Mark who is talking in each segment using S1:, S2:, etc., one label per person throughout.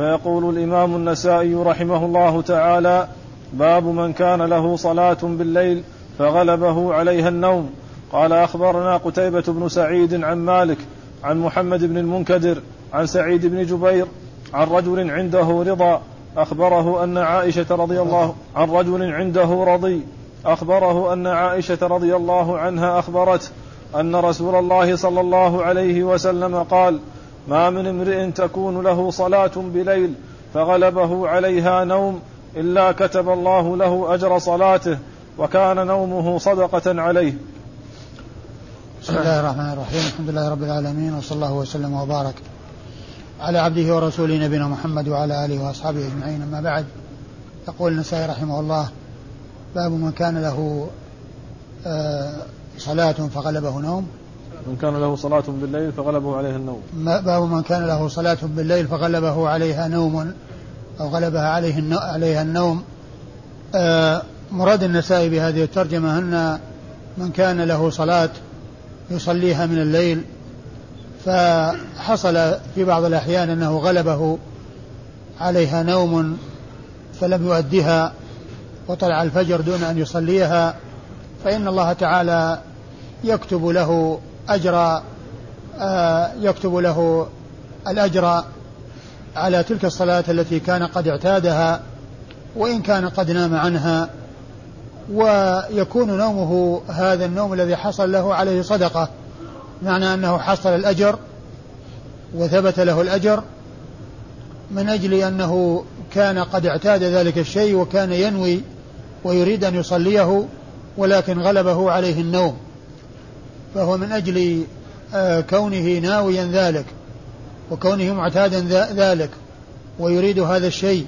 S1: فيقول الإمام النسائي رحمه الله تعالى باب من كان له صلاة بالليل فغلبه عليها النوم. قال أخبرنا قتيبة بن سعيد عن مالك عن محمد بن المنكدر عن سعيد بن جبير عن رجل عنده رضا. أخبره أن عائشة رضي الله عن رجل عنده رضي. أخبره أن عائشة رضي الله عنها أخبرته أن رسول الله صلى الله عليه وسلم قال ما من امرئ تكون له صلاة بليل فغلبه عليها نوم إلا كتب الله له أجر صلاته وكان نومه صدقة عليه.
S2: بسم الله الرحمن الرحيم. الحمد لله رب العالمين وصلى الله وسلم وبارك على عبده ورسوله نبينا محمد وعلى آله وأصحابه أجمعين. أما بعد يقول النسائي رحمه الله باب من كان له آه، صلاة فغلبه نوم.
S1: من كان له صلاة بالليل فغلبه عليها النوم.
S2: باب من كان له صلاة بالليل فغلبه عليها نوم أو غلبها عليه عليها النوم. آه، مراد النسائي بهذه الترجمة أن من كان له صلاة يصليها من الليل فحصل في بعض الأحيان أنه غلبه عليها نوم فلم يؤدها وطلع الفجر دون أن يصليها. فإن الله تعالى يكتب له أجر آه، يكتب له الأجر على تلك الصلاة التي كان قد اعتادها وإن كان قد نام عنها ويكون نومه هذا النوم الذي حصل له عليه صدقة معنى أنه حصل الأجر وثبت له الأجر من أجل أنه كان قد اعتاد ذلك الشيء وكان ينوي ويريد أن يصليه ولكن غلبه عليه النوم. فهو من أجل آه، كونه ناويا ذلك وكونه معتادا ذلك ويريد هذا الشيء.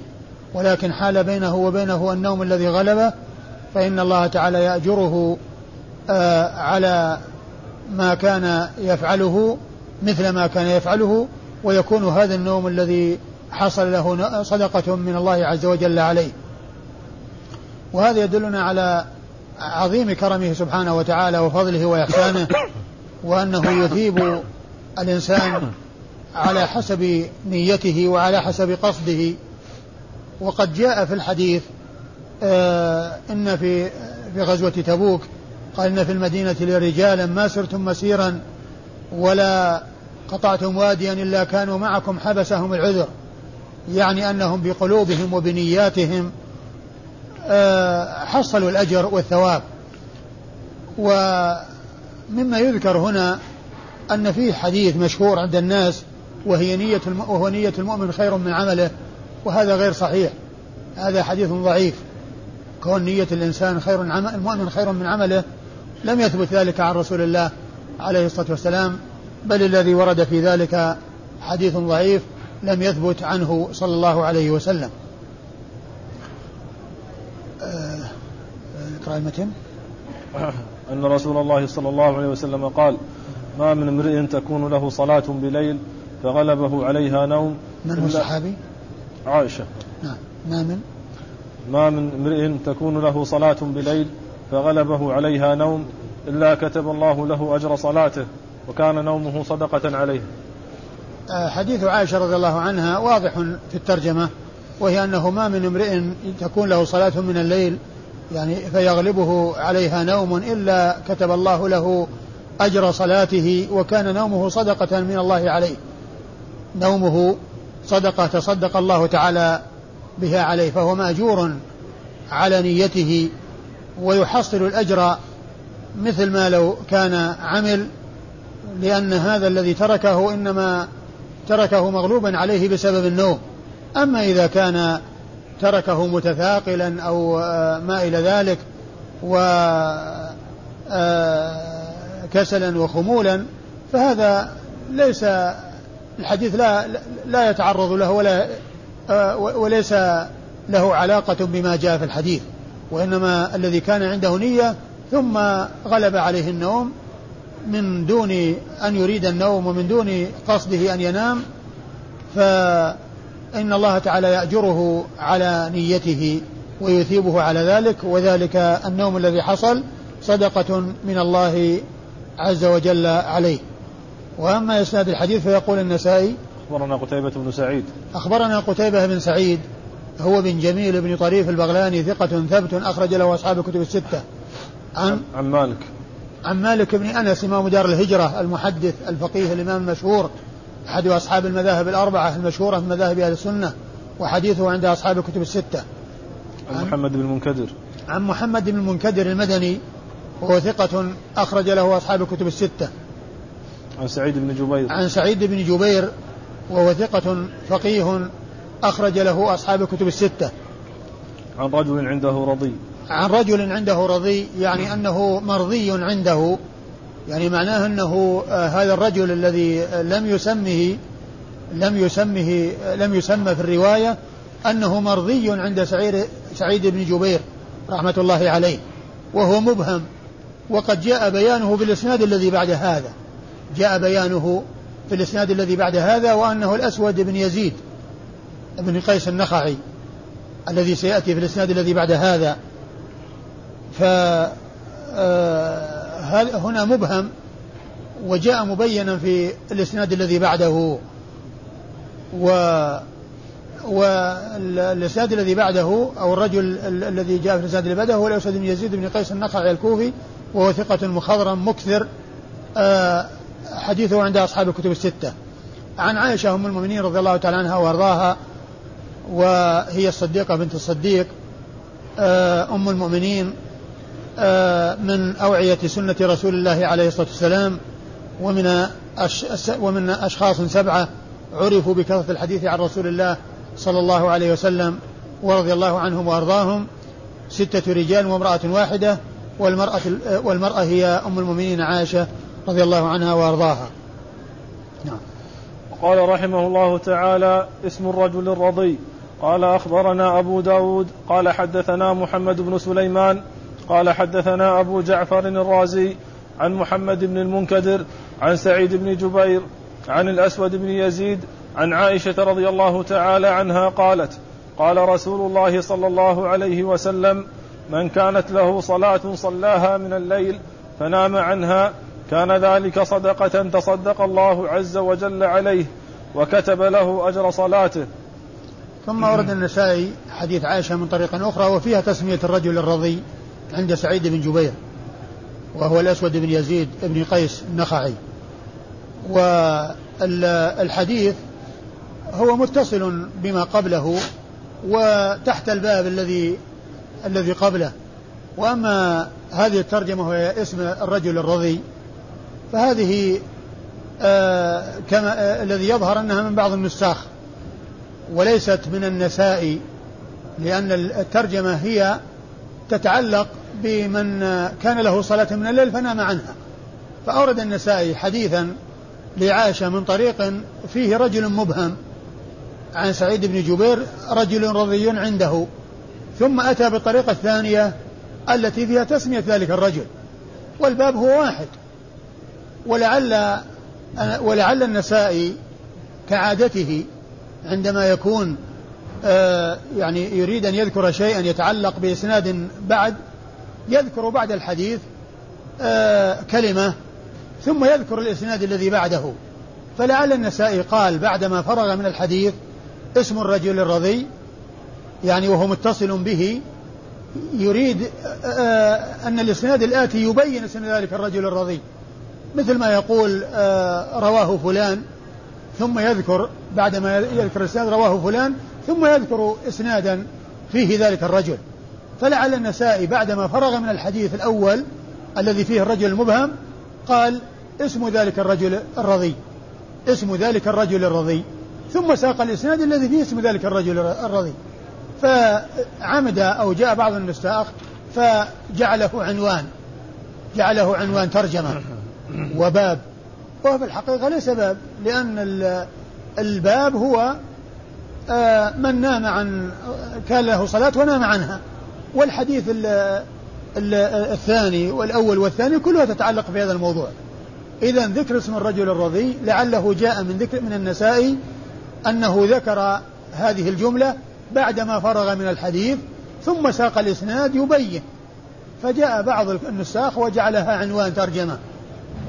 S2: ولكن حال بينه وبينه النوم الذي غلبه فإن الله تعالى يأجره آه، على ما كان يفعله مثل ما كان يفعله ويكون هذا النوم الذي حصل له صدقة من الله عز وجل عليه. وهذا يدلنا على عظيم كرمه سبحانه وتعالى وفضله وإحسانه وأنه يثيب الإنسان على حسب نيته وعلى حسب قصده. وقد جاء في الحديث آه إن في في غزوة تبوك قال إن في المدينة لرجالا ما سرتم مسيرا ولا قطعتم واديا إلا كانوا معكم حبسهم العذر يعني أنهم بقلوبهم وبنياتهم حصلوا الأجر والثواب. ومما يذكر هنا أن فيه حديث مشهور عند الناس وهي نية وهو نية المؤمن خير من عمله وهذا غير صحيح. هذا حديث ضعيف. كون نية الإنسان خير عمل المؤمن خير من عمله لم يثبت ذلك عن رسول الله عليه الصلاة والسلام بل الذي ورد في ذلك حديث ضعيف لم يثبت عنه صلى الله عليه وسلم.
S1: اقرأ المتن أن رسول الله صلى الله عليه وسلم قال ما من امرئ تكون له صلاة بليل فغلبه عليها نوم
S2: من هو الصحابي؟
S1: عائشة.
S2: نعم. ما من؟
S1: ما من امرئ تكون له صلاة بليل فغلبه عليها نوم إلا كتب الله له أجر صلاته وكان نومه صدقة عليه.
S2: آه، حديث عائشة رضي الله عنها واضح في الترجمة وهي أنه ما من امرئ تكون له صلاة من الليل يعني فيغلبه عليها نوم إلا كتب الله له أجر صلاته وكان نومه صدقة من الله عليه. نومه صدقة تصدق الله تعالى بها عليه فهو مأجور على نيته ويحصل الأجر مثل ما لو كان عمل لأن هذا الذي تركه إنما تركه مغلوبا عليه بسبب النوم. أما إذا كان تركه متثاقلا أو آه، ما إلى ذلك وكسلا آه، وخمولا فهذا ليس الحديث لا لا يتعرض له ولا آه، وليس له علاقة بما جاء في الحديث وإنما الذي كان عنده نية ثم غلب عليه النوم من دون أن يريد النوم ومن دون قصده أن ينام فإن الله تعالى يأجره على نيته ويثيبه على ذلك وذلك النوم الذي حصل صدقة من الله عز وجل عليه. وأما إسناد الحديث فيقول النسائي
S1: أخبرنا قتيبة بن سعيد.
S2: أخبرنا قتيبة بن سعيد هو بن جميل بن طريف البغلاني ثقة ثبت أخرج له أصحاب الكتب الستة.
S1: عن عن مالك.
S2: عن مالك بن أنس إمام دار الهجرة المحدث الفقيه الإمام المشهور. أحد أصحاب المذاهب الأربعة المشهورة من مذاهب أهل السنة وحديثه عند أصحاب الكتب الستة.
S1: عن محمد بن المنكدر.
S2: عن محمد بن المنكدر المدني وهو ثقة أخرج له أصحاب الكتب الستة.
S1: عن سعيد بن جبير.
S2: عن سعيد بن جبير وهو ثقة فقيه أخرج له أصحاب الكتب الستة.
S1: عن رجل عنده رضي.
S2: عن رجل عنده رضي يعني أنه مرضي عنده. يعني معناه أنه آه هذا الرجل الذي لم يسمه لم يسمه لم يسمى في الرواية أنه مرضي عند سعيد سعيد بن جبير رحمة الله عليه وهو مبهم. وقد جاء بيانه في الإسناد الذي بعد هذا. جاء بيانه في الإسناد الذي بعد هذا وأنه الأسود بن يزيد بن قيس النخعي الذي سيأتي في الإسناد الذي بعد هذا. ف آه، هنا مبهم وجاء مبينا في الإسناد الذي بعده و والإسناد الذي بعده أو الرجل الذي جاء في الإسناد الذي بعده هو الأسود بن يزيد بن قيس النخعي الكوفي وهو ثقة مخضرم مكثر آه، حديثه عند أصحاب الكتب الستة. عن عائشة أم المؤمنين رضي الله تعالى عنها وأرضاها وهي الصديقة بنت الصديق آه، أم المؤمنين من أوعية سنة رسول الله عليه الصلاة والسلام ومن ومن أشخاص سبعة عرفوا بكثرة الحديث عن رسول الله صلى الله عليه وسلم ورضي الله عنهم وأرضاهم. ستة رجال وامرأة واحدة والمرأة والمرأة هي أم المؤمنين عائشة رضي الله عنها وأرضاها.
S1: نعم. قال رحمه الله تعالى اسم الرجل الرضي. قال أخبرنا أبو داود. قال حدثنا محمد بن سليمان. قال حدثنا أبو جعفر الرازي عن محمد بن المنكدر عن سعيد بن جبير عن الأسود بن يزيد عن عائشة رضي الله تعالى عنها قالت قال رسول الله صلى الله عليه وسلم من كانت له صلاة صلاها من الليل فنام عنها كان ذلك صدقة تصدق الله عز وجل عليه وكتب له أجر صلاته.
S2: ثم ورد النسائي حديث عائشة من طريق أخرى وفيها تسمية الرجل الرضي. عند سعيد بن جبير وهو الأسود بن يزيد بن قيس النخعي. والحديث هو متصل بما قبله وتحت الباب الذي الذي قبله. وأما هذه الترجمة وهي اسم الرجل الرضي فهذه آه كما آه الذي يظهر أنها من بعض النساخ وليست من النساء لأن الترجمة هي تتعلق بمن كان له صلاة من الليل فنام عنها. فأورد النسائي حديثا لعائشة من طريق فيه رجل مبهم عن سعيد بن جبير رجل رضي عنده ثم أتى بالطريقة الثانية التي فيها تسمية ذلك الرجل. والباب هو واحد. ولعل ولعل النسائي كعادته عندما يكون آه، يعني يريد أن يذكر شيئا يتعلق بإسناد بعد يذكر بعد الحديث آه، كلمة ثم يذكر الإسناد الذي بعده. فلعل النسائي قال بعدما فرغ من الحديث اسم الرجل الرضي يعني وهو متصل به يريد آه، آه، أن الإسناد الآتي يبين اسم ذلك الرجل الرضي. مثل ما يقول رواه فلان ثم يذكر بعدما يذكر الإسناد رواه فلان ثم يذكر إسنادا فيه ذلك الرجل. فلعل النسائي بعدما فرغ من الحديث الأول الذي فيه الرجل المبهم قال اسم ذلك الرجل الرضي. اسم ذلك الرجل الرضي. ثم ساق الإسناد الذي فيه اسم ذلك الرجل الرضي. فعمد أو جاء بعض النساخ فجعله عنوان. جعله عنوان ترجمة. وباب. وهو في الحقيقة ليس باب لأن الباب هو آه، من نام عن كان له صلاة ونام عنها. والحديث الثاني والأول والثاني كلها تتعلق في هذا الموضوع. إذا ذكر اسم الرجل الرضي لعله جاء من ذكر من النسائي أنه ذكر هذه الجملة بعدما فرغ من الحديث ثم ساق الإسناد يبين. فجاء بعض النساخ وجعلها عنوان ترجمة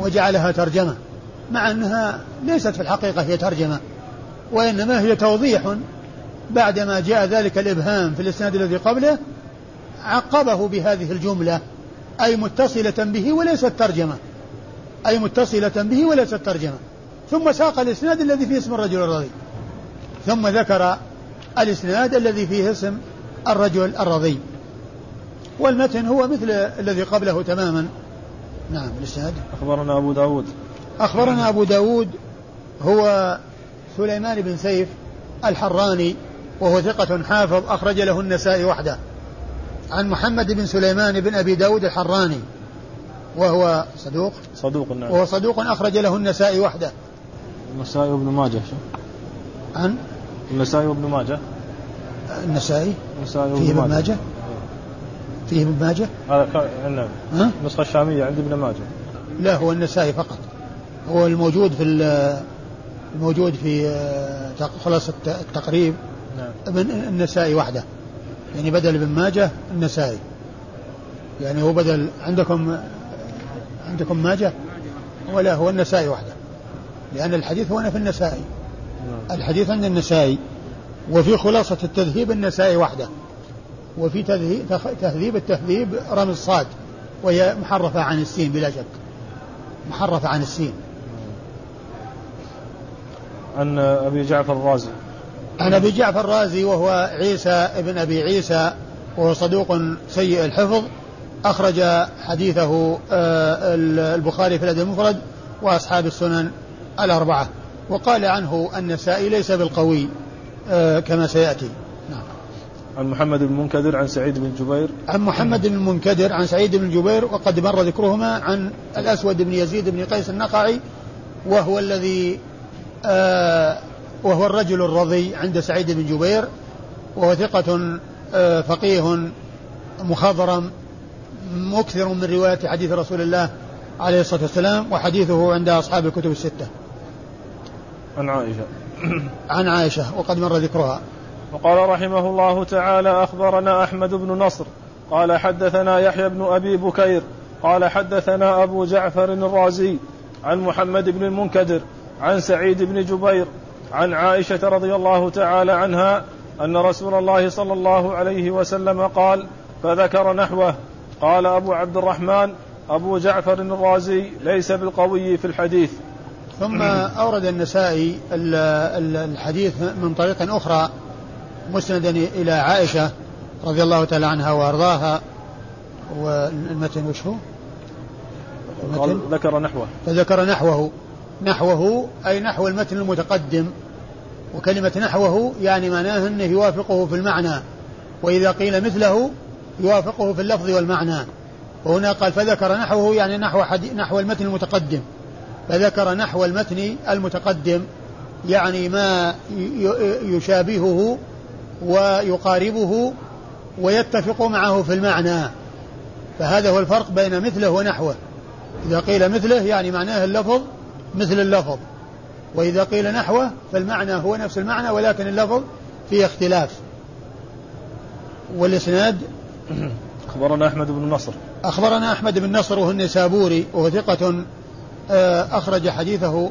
S2: وجعلها ترجمة مع أنها ليست في الحقيقة هي ترجمة وإنما هي توضيح بعدما جاء ذلك الإبهام في الإسناد الذي قبله عقبه بهذه الجملة أي متصلة به وليست ترجمة. أي متصلة به وليست ترجمة. ثم ساق الإسناد الذي فيه اسم الرجل الرضي ثم ذكر الإسناد الذي فيه اسم الرجل الرضي والمتن هو مثل الذي قبله تماما. نعم الإسناد.
S1: أخبرنا أبو داود.
S2: أخبرنا أبو داود هو سليمان بن سيف الحراني وهو ثقة حافظ أخرج له النسائي وحده. عن محمد بن سليمان بن أبي داود الحراني وهو صدوق؟
S1: صدوق نعم.
S2: وهو صدوق أخرج له النسائي وحده.
S1: النسائي وابن ماجه
S2: عن؟
S1: النسائي وابن ماجه.
S2: النسائي؟
S1: النسائي
S2: فيه
S1: وابن
S2: ابن ماجه. فيه ابن ماجه؟
S1: هذا نعم؟ النسخة الشامية عند ابن ماجه.
S2: لا هو النسائي فقط. هو الموجود في ال- الموجود في آه، خلاصة التقريب.
S1: نعم.
S2: من النسائي وحده. يعني بدل ابن ماجه النسائي. يعني هو بدل عندكم عندكم ماجه؟ ولا هو النسائي وحده. لأن الحديث هنا في النسائي.
S1: نعم.
S2: الحديث عند النسائي. وفي خلاصة التذهيب النسائي وحده. وفي تذهيب, تهذيب التهذيب رمز الصاد. وهي محرفة عن السين بلا شك. محرفة عن السين.
S1: عن أبي جعفر الرازي.
S2: عن أبي جعفر الرازي وهو عيسى ابن أبي عيسى وهو صدوق سيء الحفظ أخرج حديثه آه، البخاري في الأدب المفرد وأصحاب السنن الأربعة. وقال عنه النسائي ليس بالقوي آه، كما سيأتي. نعم.
S1: عن محمد بن منكدر عن سعيد بن جبير.
S2: عن محمد بن المنكدر عن سعيد بن جبير وقد مر ذكرهما عن الأسود بن يزيد بن قيس النقعي وهو الذي آه وهو الرجل الرضي عند سعيد بن جبير وهو ثقة آه فقيه مخضرم مكثر من رواية حديث رسول الله عليه الصلاة والسلام وحديثه عند أصحاب الكتب الستة.
S1: عن عائشة.
S2: عن عائشة وقد مر ذكرها.
S1: وقال رحمه الله تعالى أخبرنا أحمد بن نصر. قال حدثنا يحيى بن أبي بكير. قال حدثنا أبو جعفر الرازي عن محمد بن المنكدر عن سعيد بن جبير عن عائشة رضي الله تعالى عنها أن رسول الله صلى الله عليه وسلم قال فذكر نحوه. قال أبو عبد الرحمن أبو جعفر الرازي ليس بالقوي في الحديث.
S2: ثم أورد النسائي ال- ال- الحديث من طريق أخرى مسندا إلى عائشة رضي الله تعالى عنها وأرضاها. والمتن وش هو؟
S1: قال ذكر نحوه.
S2: فذكر نحوه. نحوه أي نحو المتن المتقدم. وكلمة نحوه يعني معناه أنه يوافقه في المعنى وإذا قيل مثله يوافقه في اللفظ والمعنى. وهنا قال فذكر نحوه يعني نحو نحو المتن المتقدم. فذكر نحو المتن المتقدم يعني ما يشابهه ويقاربه ويتفق معه في المعنى. فهذا هو الفرق بين مثله ونحوه. إذا قيل مثله يعني معناه اللفظ مثل اللفظ. وإذا قيل نحوه فالمعنى هو نفس المعنى ولكن اللفظ فيه اختلاف. والإسناد؟
S1: أخبرنا أحمد بن نصر.
S2: أخبرنا أحمد بن نصر وهو النسابوري وهو ثقة آه، أخرج حديثه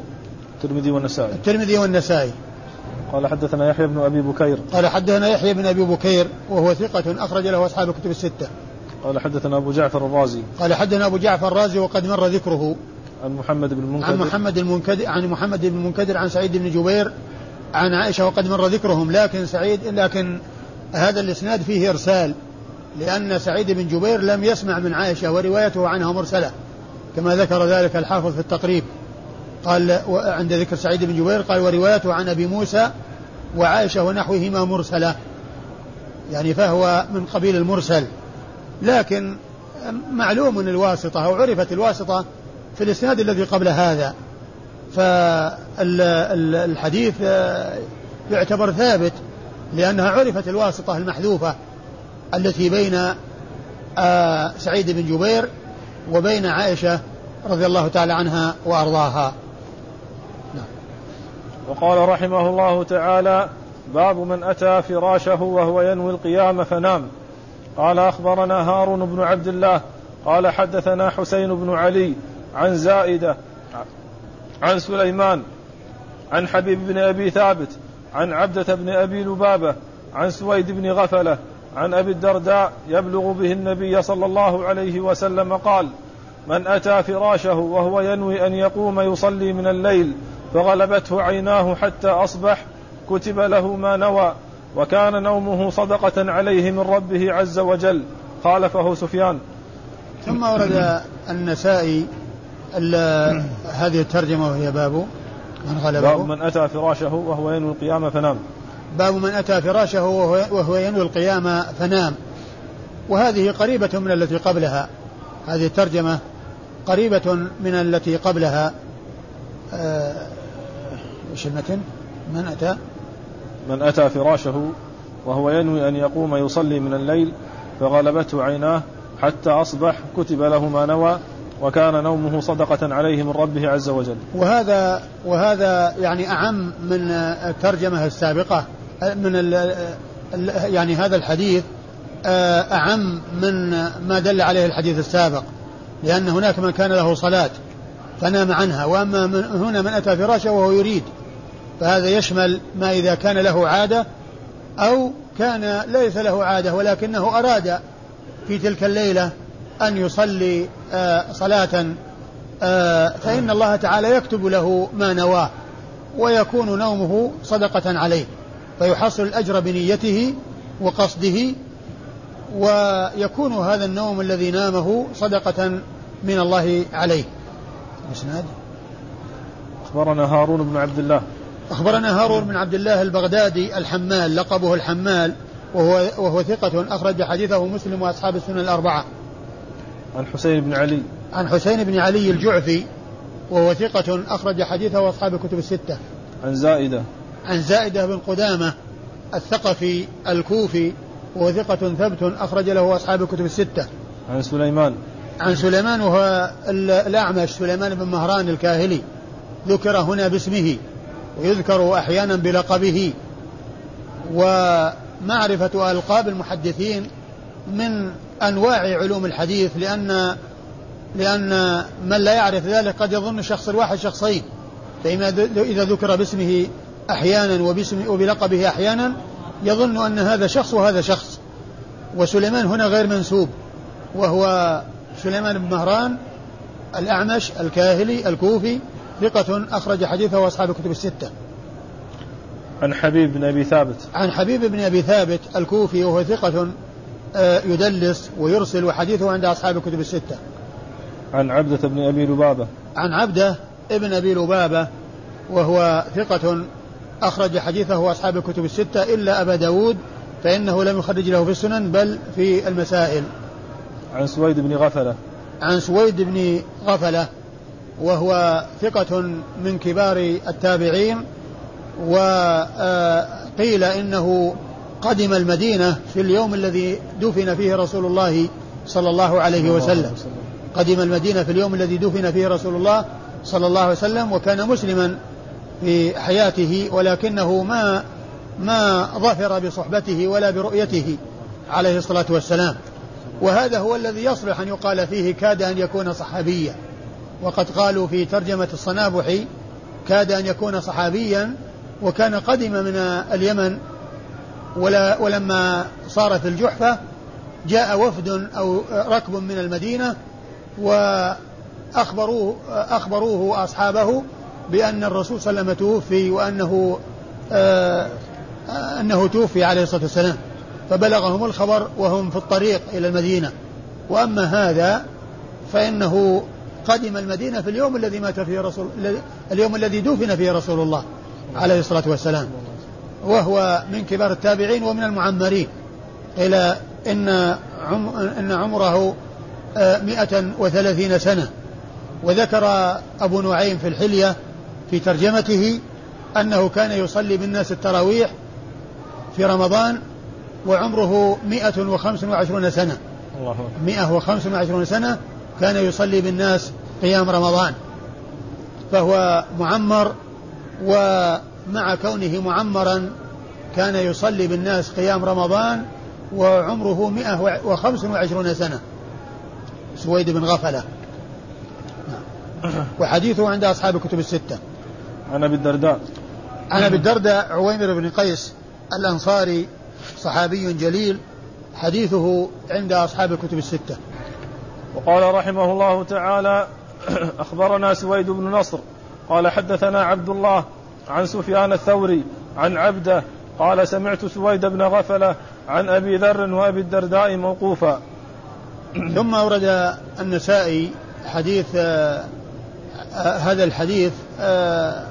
S1: الترمذي والنسائي.
S2: الترمذي والنسائي.
S1: قال حدثنا يحيى بن أبي بكير.
S2: قال حدثنا يحيى بن أبي بكير وهو ثقة أخرج له أصحاب الكتب الستة.
S1: قال حدثنا أبو جعفر الرازي.
S2: قال حدثنا أبو جعفر الرازي وقد مر ذكره.
S1: عن محمد بن المنكدر.
S2: عن محمد المنكدر عن محمد بن المنكدر عن سعيد بن جبير عن عائشة وقد مر ذكرهم لكن سعيد لكن هذا الإسناد فيه إرسال لأن سعيد بن جبير لم يسمع من عائشة وروايته عنها مرسلة كما ذكر ذلك الحافظ في التقريب. قال عند ذكر سعيد بن جبير قال وروايته عن أبي موسى وعائشة ونحوهما مرسلة. يعني فهو من قبيل المرسل. لكن معلوم الواسطة أو عرفت الواسطة في الإسناد الذي قبل هذا. فالحديث يعتبر ثابت لأنها عرفت الواسطة المحذوفة التي بين آه، سعيد بن جبير وبين عائشة رضي الله تعالى عنها وأرضاها.
S1: وقال رحمه الله تعالى باب من أتى فراشه وهو ينوي القيام فنام. قال أخبرنا هارون بن عبد الله قال حدثنا حسين بن علي عن زائدة عن سليمان عن حبيب بن أبي ثابت عن عبدة بن أبي لبابة عن سويد بن غفلة عن أبي الدرداء يبلغ به النبي صلى الله عليه وسلم قال من أتى فراشه وهو ينوي أن يقوم يصلي من الليل فغلبته عيناه حتى أصبح كتب له ما نوى وكان نومه صدقة عليه من ربه عز وجل. خالفه سفيان.
S2: ثم ورد النسائي هذه الترجمة وهي باب
S1: من غلبه. باب من أتى فراشه وهو ينوي القيام فنام.
S2: باب من أتى فراشه وهو ينوي القيام فنام. وهذه قريبة من التي قبلها. هذه الترجمة قريبة من التي قبلها. آه، إيش المتن؟ من أتى؟
S1: من أتى فراشه وهو ينوي أن يقوم يصلي من الليل فغلبته عيناه حتى أصبح كتب له ما نوى وكان نومه صدقة عليه من ربه عز وجل.
S2: وهذا وهذا يعني أعم من الترجمة السابقة من ال يعني هذا الحديث أعم من ما دل عليه الحديث السابق لأن هناك من كان له صلاة فنام عنها وأما من هنا من أتى فراشه وهو يريد فهذا يشمل ما إذا كان له عادة أو كان ليس له عادة ولكنه أراد في تلك الليلة أن يصلي آه، صلاة آه، فإن الله تعالى يكتب له ما نواه ويكون نومه صدقة عليه فيحصل الأجر بنيته وقصده ويكون هذا النوم الذي نامه صدقة من الله عليه.
S1: مسند أخبرنا هارون بن عبد الله.
S2: أخبرنا هارون بن عبد الله البغدادي الحمال لقبه الحمال وهو وهو ثقة أخرج حديثه مسلم وأصحاب السنن الأربعة.
S1: عن حسين بن علي.
S2: عن حسين بن علي الجعفي وهو ثقة أخرج حديثه أصحاب الكتب الستة.
S1: عن زائدة.
S2: عن زائدة بن قدامة الثقفي الكوفي وهو ثقة ثبت أخرج له أصحاب الكتب الستة.
S1: عن سليمان.
S2: عن سليمان وهو الأعمش سليمان بن مهران الكاهلي ذكر هنا باسمه ويذكر أحيانا بلقبه ومعرفة ألقاب المحدثين من أنواع علوم الحديث لأن لأن من لا يعرف ذلك قد يظن الشخص الواحد شخصين فإذا إذا ذكر باسمه أحيانا وباسم وبلقبه أحيانا يظن أن هذا شخص وهذا شخص وسليمان هنا غير منسوب وهو سليمان بن مهران الأعمش الكاهلي الكوفي ثقة أخرج حديثه أصحاب الكتب الستة.
S1: عن حبيب بن أبي ثابت.
S2: عن حبيب بن أبي ثابت الكوفي وهو ثقة يدلس ويرسل وحديثه عند أصحاب الكتب الستة.
S1: عن عبدة بن أبي لبابة.
S2: عن عبدة ابن أبي لبابة وهو ثقة أخرج حديثه أصحاب الكتب الستة إلا أبا داود فإنه لم يخرج له في السنن بل في المسائل
S1: عن سويد بن غفلة
S2: عن سويد بن غفلة وهو ثقة من كبار التابعين وقيل إنه قدم المدينة في اليوم الذي دفن فيه رسول الله صلى الله عليه وسلم. قدم المدينة في اليوم الذي دفن فيه رسول الله صلى الله عليه وسلم وكان مسلما في حياته ولكنه ما ما ظفر بصحبته ولا برؤيته عليه الصلاة والسلام. وهذا هو الذي يصلح أن يقال فيه كاد أن يكون صحابيا. وقد قالوا في ترجمة الصنابحي كاد أن يكون صحابيا وكان قدم من اليمن ولا ولما صار في الجحفة جاء وفد أو ركب من المدينة وأخبروه أخبروه أصحابه بأن الرسول صلى الله عليه وسلم توفي وأنه آه أنه توفي عليه الصلاة والسلام. فبلغهم الخبر وهم في الطريق إلى المدينة. وأما هذا فإنه قدم المدينة في اليوم الذي مات فيه رسول اليوم الذي دفن فيه رسول الله عليه الصلاة والسلام. وهو من كبار التابعين ومن المعمرين. إلى إن عم إن عمره آه، مئة وثلاثين سنة. وذكر أبو نعيم في الحلية في ترجمته أنه كان يصلي بالناس التراويح في رمضان وعمره مئة وخمس وعشرون سنة. مئة وخمس وعشرون سنة كان يصلي بالناس قيام رمضان. فهو معمر ومع كونه معمرا كان يصلي بالناس قيام رمضان وعمره مئة وخمس وعشرون سنة. سويد بن غفلة. وحديثه عند أصحاب الكتب الستة.
S1: عن أبي الدرداء.
S2: عن أبي الدرداء عويمر بن قيس الأنصاري صحابي جليل حديثه عند أصحاب الكتب الستة.
S1: وقال رحمه الله تعالى أخبرنا سويد بن نصر قال حدثنا عبد الله عن سفيان الثوري عن عبده قال سمعت سويد بن غفلة عن أبي ذر وأبي الدرداء موقوفا.
S2: ثم أورد النسائي حديث آه آه هذا الحديث آه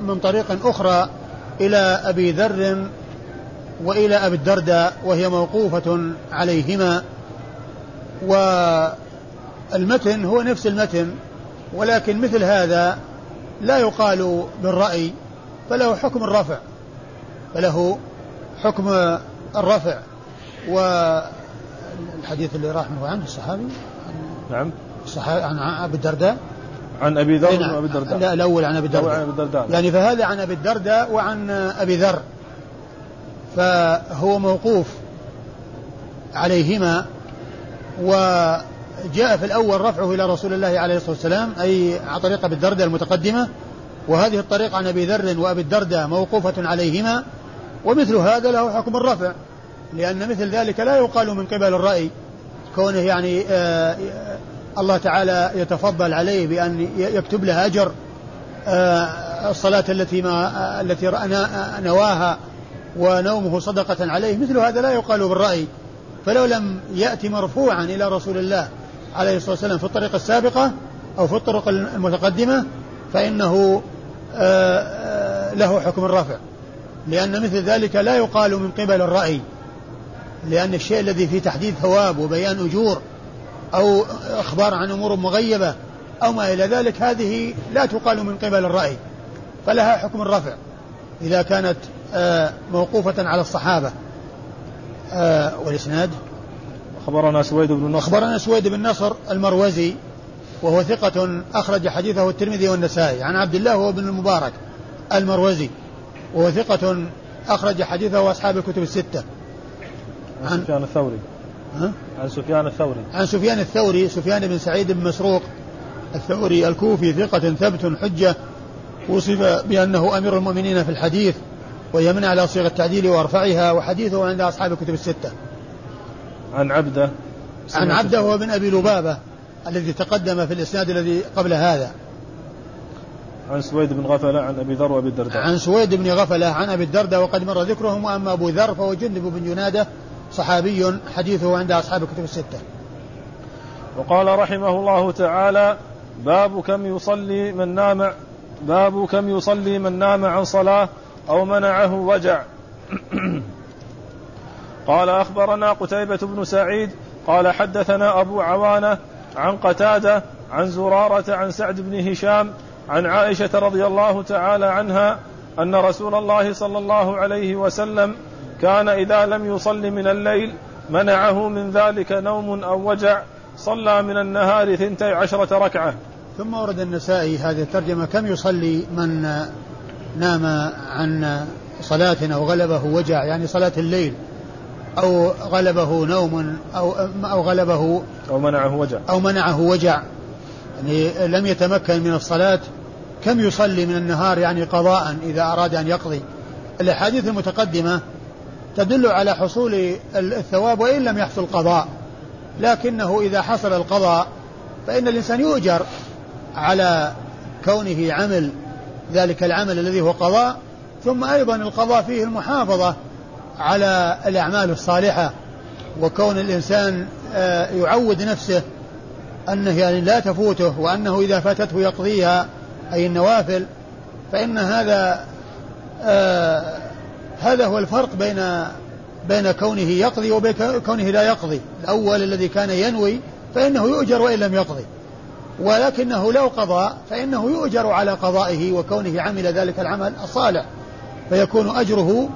S2: من طريق أخرى إلى أبي ذر وإلى أبي الدرداء وهي موقوفة عليهما والمتن هو نفس المتن ولكن مثل هذا لا يقال بالرأي فله حكم الرفع فله حكم الرفع. والحديث اللي راح منه عنه الصحابي
S1: نعم.
S2: الصحابي عن أبي الدرداء.
S1: عن أبي ذر نعم. وابي الدرداء.
S2: لا الأول عن أبي الدرداء.
S1: عن أبي الدرداء.
S2: يعني فهذا عن أبي الدرداء وعن أبي ذر. فهو موقوف عليهما وجاء في الأول رفعه إلى رسول الله عليه الصلاة والسلام أي عن طريق أبي الدرداء المتقدمة. وهذه الطريقة عن أبي ذر وأبي الدرداء موقوفة عليهما. ومثل هذا له حكم الرفع لأن مثل ذلك لا يقال من قبل الرأي. كونه يعني آه الله تعالى يتفضل عليه بأن يكتب له أجر آه، الصلاة التي ما التي نواها ونومه صدقة عليه. مثل هذا لا يقال بالرأي. فلو لم يأتي مرفوعا إلى رسول الله عليه الصلاة والسلام في الطريقة السابقة أو في الطرق المتقدمة فإنه آه، آه، له حكم الرفع لأن مثل ذلك لا يقال من قبل الرأي. لأن الشيء الذي فيه تحديد ثواب وبيان أجور أو إخبار عن أمور مغيبة أو ما إلى ذلك هذه لا تقال من قبل الرأي فلها حكم الرفع إذا كانت آه، موقوفة على الصحابة والإسناد
S1: أخبرنا سويد بن نصر.
S2: أخبرنا سويد بن نصر المروزي وهو ثقة أخرج حديثه الترمذي والنسائي عن عبد الله هو بن المبارك المروزي وهو ثقة أخرج حديثه أصحاب الكتب الستة.
S1: عن سفيان الثوري. ها؟ عن سفيان الثوري.
S2: عن سفيان الثوري سفيان بن سعيد بن مسروق الثوري الكوفي ثقة ثبت حجة وصف بأنه أمير المؤمنين في الحديث ويمنع على صيغ التعديل وأرفعها وحديثه عند أصحاب الكتب الستة.
S1: عن عبده.
S2: عن عبده هو بن أبي لبابة الذي تقدم في الإسناد الذي قبل هذا.
S1: عن سويد بن غفلة عن أبي ذر وأبي الدرداء.
S2: عن سويد بن غفلة عن أبي الدرداء وقد مر ذكرهم وأما أبو ذر فهو جندب بن جنادة صحابي حديثه عند أصحاب الكتب الستة.
S1: وقال رحمه الله تعالى باب كم يصلي من نام باب كم يصلي من نام عن صلاة أو منعه وجع. قال أخبرنا قتيبة بن سعيد قال حدثنا أبو عوانة عن قتادة عن زرارة عن سعد بن هشام عن عائشة رضي الله تعالى عنها أن رسول الله صلى الله عليه وسلم كان إذا لم يصل من الليل منعه من ذلك نوم أو وجع صلى من النهار ثنتي عشرة ركعة.
S2: ثم ورد النسائي هذه الترجمة كم يصلي من نام عن صلاة أو غلبه وجع يعني صلاة الليل. أو غلبه نوم أو أو غلبه
S1: أو منعه وجع.
S2: أو منعه وجع. يعني لم يتمكن من الصلاة. كم يصلي من النهار يعني قضاء إذا أراد أن يقضي؟ الأحاديث المتقدمة تدل على حصول الثواب وإن لم يحصل قضاء. لكنه إذا حصل القضاء فإن الإنسان يؤجر على كونه عمل ذلك العمل الذي هو قضاء. ثم أيضا القضاء فيه المحافظة. على الأعمال الصالحة وكون الإنسان آه، يعود نفسه أنه يعني لا تفوته وأنه إذا فاتته يقضيها أي النوافل فإن هذا آه هذا هو الفرق بين بين كونه يقضي وبين كونه لا يقضي. الأول الذي كان ينوي فإنه يؤجر وإن لم يقضي. ولكنه لو قضى فإنه يؤجر على قضائه وكونه عمل ذلك العمل الصالح فيكون أجره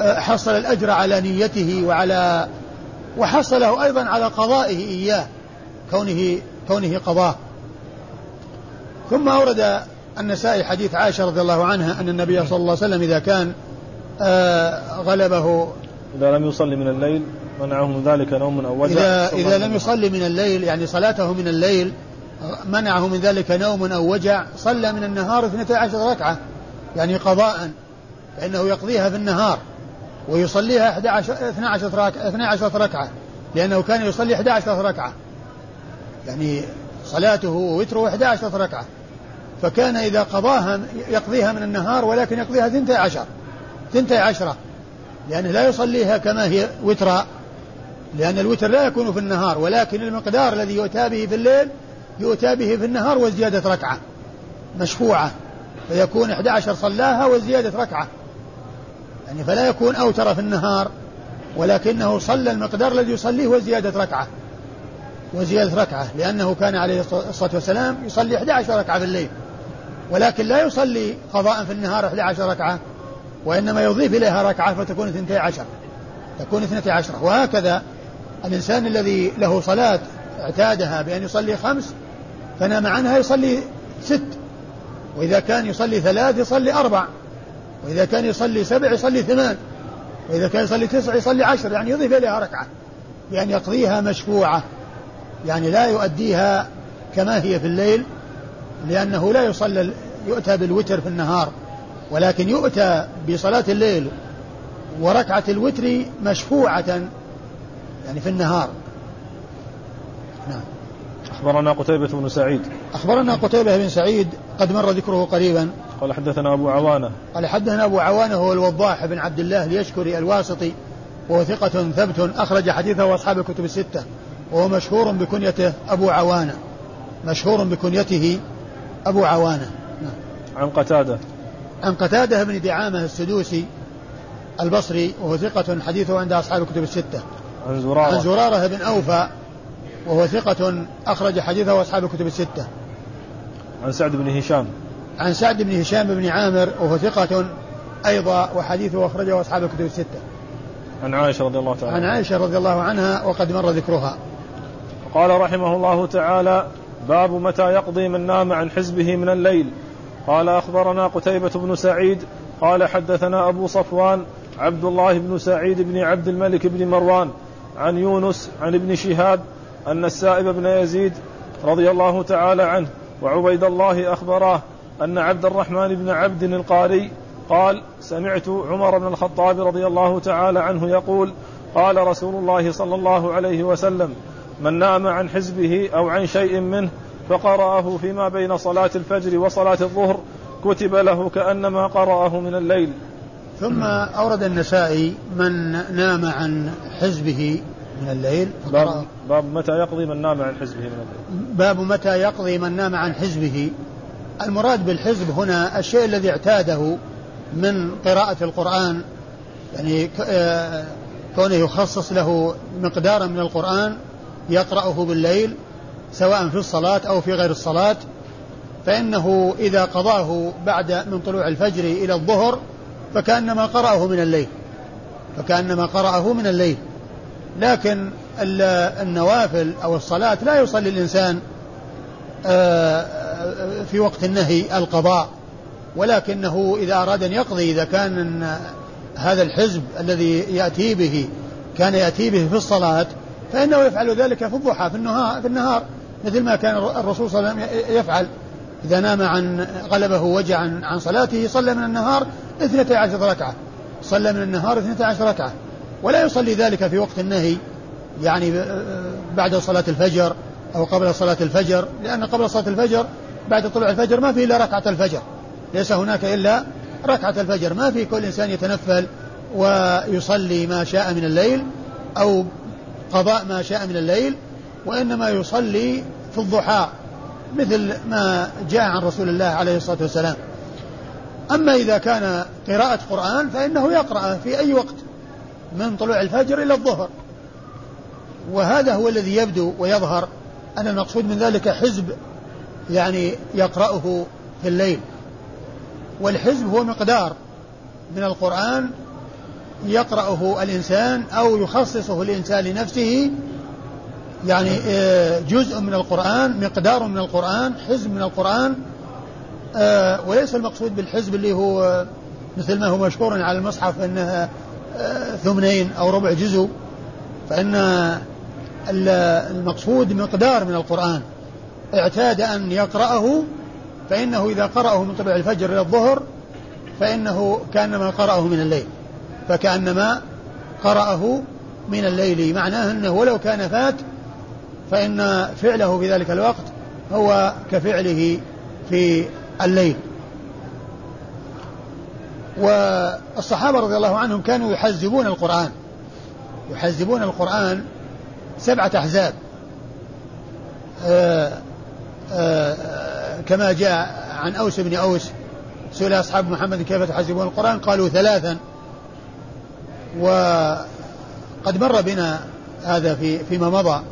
S2: حصل الأجر على نيته وعلى وحصله أيضا على قضائه إياه كونه كونه قضاه. ثم أورد النسائي حديث عائشة رضي الله عنها أن النبي صلى الله عليه وسلم إذا كان آه، غلبه.
S1: إذا لم يصلي من الليل منعه من ذلك نوم أو وجع.
S2: إذا, إذا لم يصلي من الليل يعني صلاته من الليل منعه من ذلك نوم أو وجع صلى من النهار 12 ركعة يعني قضاء فإنه يقضيها في النهار. ويصليها 11 12 ركعة 12 ركعة لأنه كان يصلي 11 ركعة. يعني صلاته ووتره 11 ركعة. فكان إذا قضاها يقضيها من النهار ولكن يقضيها ثنتي عشر ثنتي عشرة. لأنه لا يصليها كما هي وترا لأن الوتر لا يكون في النهار ولكن المقدار الذي يؤتى به في الليل يؤتى به في النهار وزيادة ركعة مشفوعة. فيكون 11 صلاها وزيادة ركعة. يعني فلا يكون أوتر في النهار ولكنه صلى المقدار الذي يصليه وزيادة ركعة. وزيادة ركعة لأنه كان عليه الصلاة والسلام يصلي 11 ركعة في الليل. ولكن لا يصلي قضاء في النهار 11 ركعة وإنما يضيف إليها ركعة فتكون 12 تكون 12 وهكذا الإنسان الذي له صلاة اعتادها بأن يصلي خمس فنام عنها يصلي ست. وإذا كان يصلي ثلاث يصلي أربع. وإذا كان يصلي سبع يصلي ثمان وإذا كان يصلي تسع يصلي عشر يعني يضيف إليها ركعة يعني يقضيها مشفوعة يعني لا يؤديها كما هي في الليل لأنه لا يصلى يؤتى بالوتر في النهار ولكن يؤتى بصلاة الليل وركعة الوتر مشفوعة يعني في النهار.
S1: نعم. أخبرنا قتيبة بن سعيد.
S2: أخبرنا قتيبة بن سعيد قد مر ذكره قريبا.
S1: قال حدثنا أبو عوانة.
S2: قال حدثنا أبو عوانة هو الوضاح بن عبد الله ليشكري الواسطي وهو ثقة ثبت أخرج حديثه وأصحاب الكتب الستة وهو مشهور بكنيته أبو عوانة. مشهور بكنيته أبو عوانة.
S1: نعم. عن قتادة.
S2: عن قتادة بن دعامة السدوسي البصري وهو ثقة حديثه عند أصحاب الكتب الستة.
S1: عن زرارة.
S2: عن زرارة بن أوفى وهو ثقة أخرج حديثه أصحاب الكتب الستة.
S1: عن سعد بن هشام.
S2: عن سعد بن هشام بن عامر وهو ثقة أيضا وحديثه أخرجه أصحاب الكتب الستة.
S1: عن عائشة رضي الله تعالى
S2: عن عائشة رضي الله عنها وقد مر ذكرها.
S1: قال رحمه الله تعالى باب متى يقضي من نام عن حزبه من الليل. قال أخبرنا قتيبة بن سعيد. قال حدثنا أبو صفوان عبد الله بن سعيد بن عبد الملك بن مروان عن يونس عن ابن شهاب أن السائب بن يزيد رضي الله تعالى عنه وعبيد الله أخبراه أن عبد الرحمن بن عبد القاري قال سمعت عمر بن الخطاب رضي الله تعالى عنه يقول قال رسول الله صلى الله عليه وسلم من نام عن حزبه أو عن شيء منه فقرأه فيما بين صلاة الفجر وصلاة الظهر كتب له كأنما قرأه من الليل.
S2: ثم أورد النسائي من نام عن حزبه من الليل
S1: باب, باب متى يقضي من نام عن حزبه من الليل.
S2: باب متى يقضي من نام عن حزبه. المراد بالحزب هنا الشيء الذي اعتاده من قراءة القرآن. يعني آه، كونه يخصص له مقدارا من القرآن يقرأه بالليل سواء في الصلاة أو في غير الصلاة. فإنه إذا قضاه بعد من طلوع الفجر إلى الظهر فكأنما قرأه من الليل. فكأنما قرأه من الليل. لكن النوافل أو الصلاة لا يصلي الإنسان آه، في وقت النهي القضاء. ولكنه إذا أراد أن يقضي إذا كان هذا الحزب الذي يأتي به كان يأتي به في الصلاة فإنه يفعل ذلك في الضحى في النهار, في النهار مثل ما كان الرسول صلى الله عليه وسلم يفعل. إذا نام عن غلبه وجع عن, عن صلاته صلى من النهار اثنتي عشر ركعة. صلى من النهار اثنتي عشر ركعة. ولا يصلي ذلك في وقت النهي يعني بعد صلاة الفجر أو قبل صلاة الفجر لأن قبل صلاة الفجر بعد طلوع الفجر ما في إلا ركعة الفجر. ليس هناك إلا ركعة الفجر. ما في كل إنسان يتنفل ويصلي ما شاء من الليل أو قضاء ما شاء من الليل وإنما يصلي في الضحى مثل ما جاء عن رسول الله عليه الصلاة والسلام. أما إذا كان قراءة قرآن فإنه يقرأ في أي وقت. من طلوع الفجر إلى الظهر. وهذا هو الذي يبدو ويظهر أن المقصود من ذلك حزب يعني يقرأه في الليل. والحزب هو مقدار من القرآن يقرأه الإنسان أو يخصصه الإنسان لنفسه. يعني آه، جزء من القرآن مقدار من القرآن حزب من القرآن. آه، وليس المقصود بالحزب اللي هو مثل ما هو مشهور على المصحف أنها آه، ثمنين أو ربع جزء فإن المقصود مقدار من القرآن. اعتاد أن يقرأه فإنه إذا قرأه من طلوع الفجر إلى الظهر فإنه كأنما قرأه من الليل. فكأنما قرأه من الليل. معناه أنه ولو كان فات فإن فعله في ذلك الوقت هو كفعله في الليل. والصحابة رضي الله عنهم كانوا يحزبون القرآن. يحزبون القرآن سبعة أحزاب. آه، آه، كما جاء عن أوس بن أوس سئل أصحاب محمد كيف تحزبون القرآن؟ قالوا ثلاثا. وقد مر بنا هذا في فيما مضى.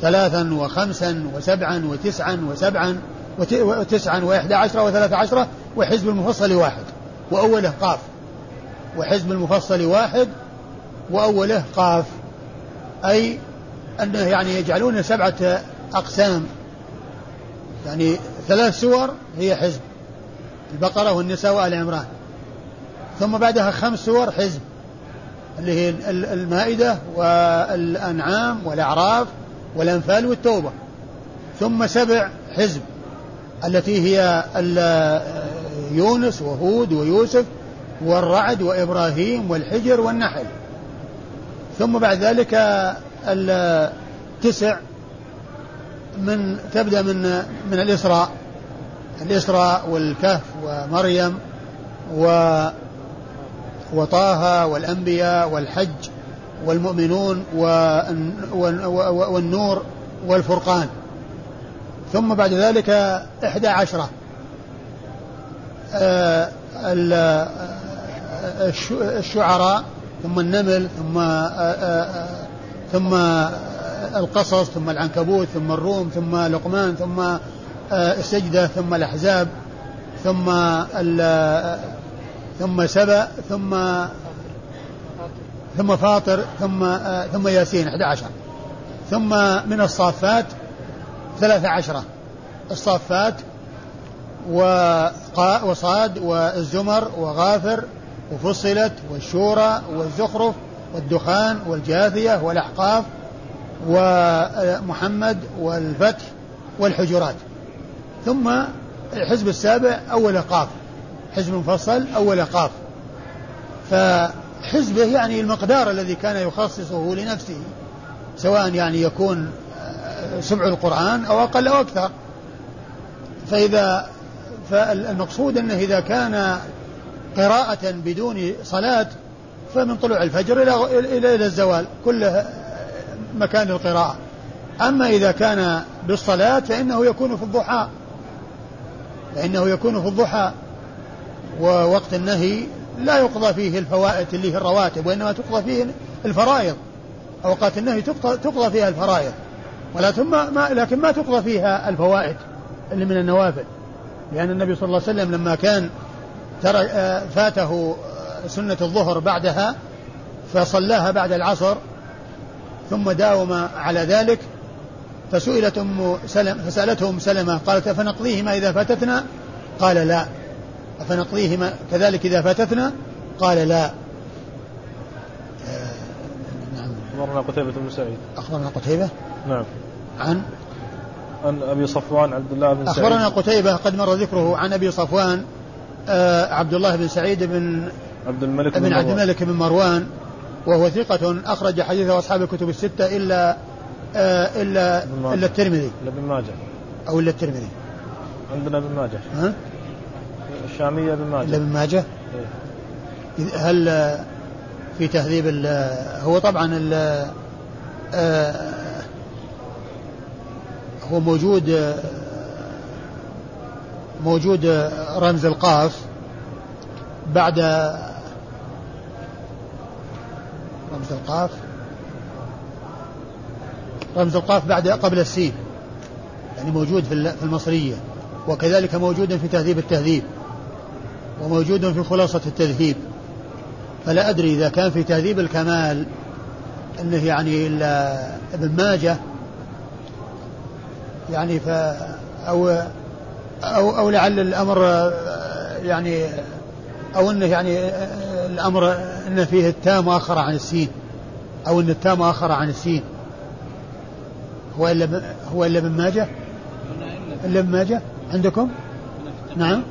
S2: ثلاثا وخمسا وسبعا وتسعا وسبعا وتسعا وإحدى عشرة وثلاثة عشرة وحزب المفصل واحد. وأوله قاف. وحزب المفصل واحد وأوله قاف. أي أنه يعني يجعلون سبعة أقسام. يعني ثلاث سور هي حزب. البقرة والنساء وآل عمران. ثم بعدها خمس سور حزب. اللي هي المائدة والأنعام والأعراف والأنفال والتوبة. ثم سبع حزب. التي هي يونس وهود ويوسف والرعد وإبراهيم والحجر والنحل. ثم بعد ذلك التسع من تبدأ من من الإسراء. الإسراء والكهف ومريم و وطه والأنبياء والحج والمؤمنون والنور والفرقان. ثم بعد ذلك إحدى عشرة. الشعراء ثم النمل ثم آه، آه، ثم القصص ثم العنكبوت ثم الروم ثم لقمان ثم السجدة ثم الأحزاب ثم ثم سبأ ثم ثم فاطر ثم ثم ياسين 11 ثم من الصافات ثلاثة عشرة. الصافات وصاد والزمر وغافر وفصلت والشورى والزخرف والدخان والجاثية والأحقاف ومحمد والفتح والحجرات. ثم الحزب السابع أول قاف. حزب مفصل أول قاف. فحزبه يعني المقدار الذي كان يخصصه لنفسه سواء يعني يكون سمع القرآن أو أقل أو أكثر. فإذا فالمقصود أنه إذا كان قراءة بدون صلاة فمن طلوع الفجر إلى إلى الزوال كله مكان القراءة أما إذا كان بالصلاة فإنه يكون في الضحى. فإنه يكون في الضحى. ووقت النهي لا يقضى فيه الفوائد اللي هي الرواتب وإنما تقضى فيه الفرائض. أوقات النهي تقضى فيها الفرائض. ولكن ما, ما لكن ما تقضى فيها الفوائد اللي من النوافل. لأن النبي صلى الله عليه وسلم لما كان ترى آه، فاته آه، سنة الظهر بعدها فصلاها بعد العصر ثم داوم على ذلك فسئلت أم سلم فسألته أم سلمة قالت أفنقضيهما إذا فاتتنا؟ قال لا. أفنقضيهما كذلك إذا فاتتنا؟ قال لا.
S1: أخبرنا قتيبة بن سعيد.
S2: أخبرنا قتيبة؟
S1: نعم.
S2: عن؟
S1: عن أبي صفوان عبد الله بن
S2: سعيد. أخبرنا قتيبة قد مر ذكره عن أبي صفوان آه عبد الله بن سعيد بن
S1: عبد الملك
S2: بن عبد الملك بن مروان وهو ثقة أخرج حديثه أصحاب الكتب الستة إلا آه إلا إلا الترمذي.
S1: إلا ابن ماجه.
S2: أو إلا الترمذي.
S1: عندنا ابن ماجه.
S2: ها؟
S1: الشامية ابن ماجه.
S2: إلا ابن ماجه؟ إيه؟ هل في تهذيب هو طبعا آه، هو موجود موجود رمز القاف بعد رمز القاف رمز القاف بعد قبل السين يعني موجود في المصرية وكذلك موجود في تهذيب التهذيب وموجود في خلاصة التذهيب. فلا أدري إذا كان في تهذيب الكمال أنه يعني ابن ماجه يعني ف أو أو أو لعل الأمر يعني أو أنه يعني الأمر أن فيه التاء مؤخرة عن السين أو أن التاء مؤخرة عن السين. هو إلا هو إلا ابن ماجه؟ إلا ابن ماجه؟ عندكم؟ نعم.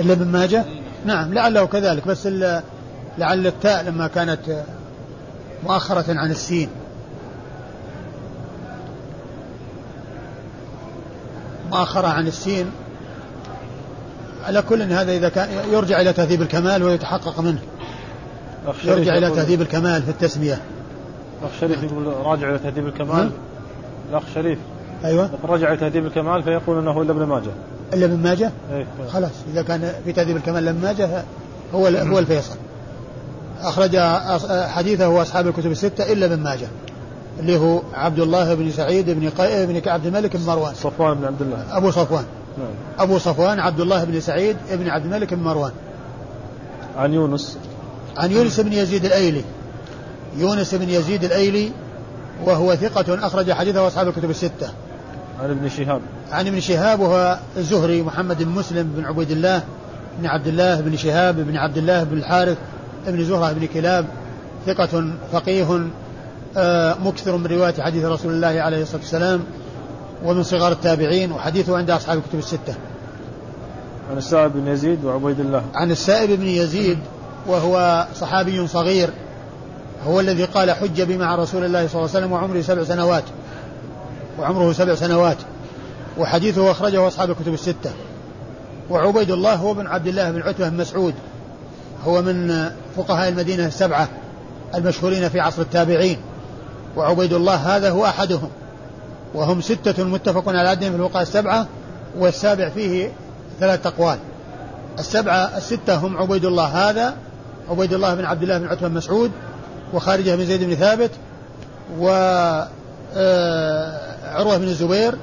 S2: إلا ابن ماجه؟ نعم لعله كذلك بس لعل التاء لما كانت مؤخرة عن السين. مؤخرة عن السين. على كل هذا إذا كان يرجع إلى تهذيب الكمال ويتحقق منه. يرجع إلى تهذيب الكمال في التسمية.
S1: الأخ شريف يقول راجع إلى تهذيب الكمال. الأخ شريف.
S2: أيوة.
S1: رجع إلى تهذيب الكمال فيقول أنه إلا ابن ماجه.
S2: إلا ابن ماجه؟
S1: إيه.
S2: خلاص. إذا كان في تهذيب الكمال ابن ماجه هو هو الفيصل. أخرج حديثه وأصحاب الكتب الستة إلا ابن ماجه. اللي هو عبد الله بن سعيد بن قي... بن عبد الملك بن مروان.
S1: صفوان بن عبد الله.
S2: أبو صفوان. نعم. أبو صفوان عبد الله بن سعيد بن عبد الملك بن مروان.
S1: عن يونس.
S2: عن يونس بن يزيد الأيلي. يونس بن يزيد الأيلي وهو ثقة أخرج حديثه أصحاب الكتب الستة.
S1: عن ابن شهاب.
S2: عن ابن شهاب وهو الزهري محمد بن مسلم بن عبيد الله بن عبد الله بن شهاب بن عبد الله بن الحارث بن زهرة بن كلاب ثقة فقيه آه، مكثر من رواية حديث رسول الله عليه الصلاة والسلام ومن صغار التابعين وحديثه عند أصحاب الكتب الستة.
S1: عن السائب بن يزيد وعبيد الله.
S2: عن السائب بن يزيد وهو صحابي صغير هو الذي قال حج بي مع رسول الله صلى الله عليه وسلم وعمره سبع سنوات وعمره سبع سنوات وحديثه أخرجه أصحاب الكتب الستة. وعبيد الله هو بن عبد الله بن عتبة بن مسعود هو من فقهاء المدينة السبعة المشهورين في عصر التابعين. وعبيد الله هذا هو أحدهم. وهم ستة متفق على عدهم في الفقهاء السبعة والسابع فيه ثلاث أقوال. السبعة الستة هم عبيد الله هذا عبيد الله بن عبد الله بن عتبة بن مسعود وخارجة بن زيد بن ثابت و آه، بن الزبير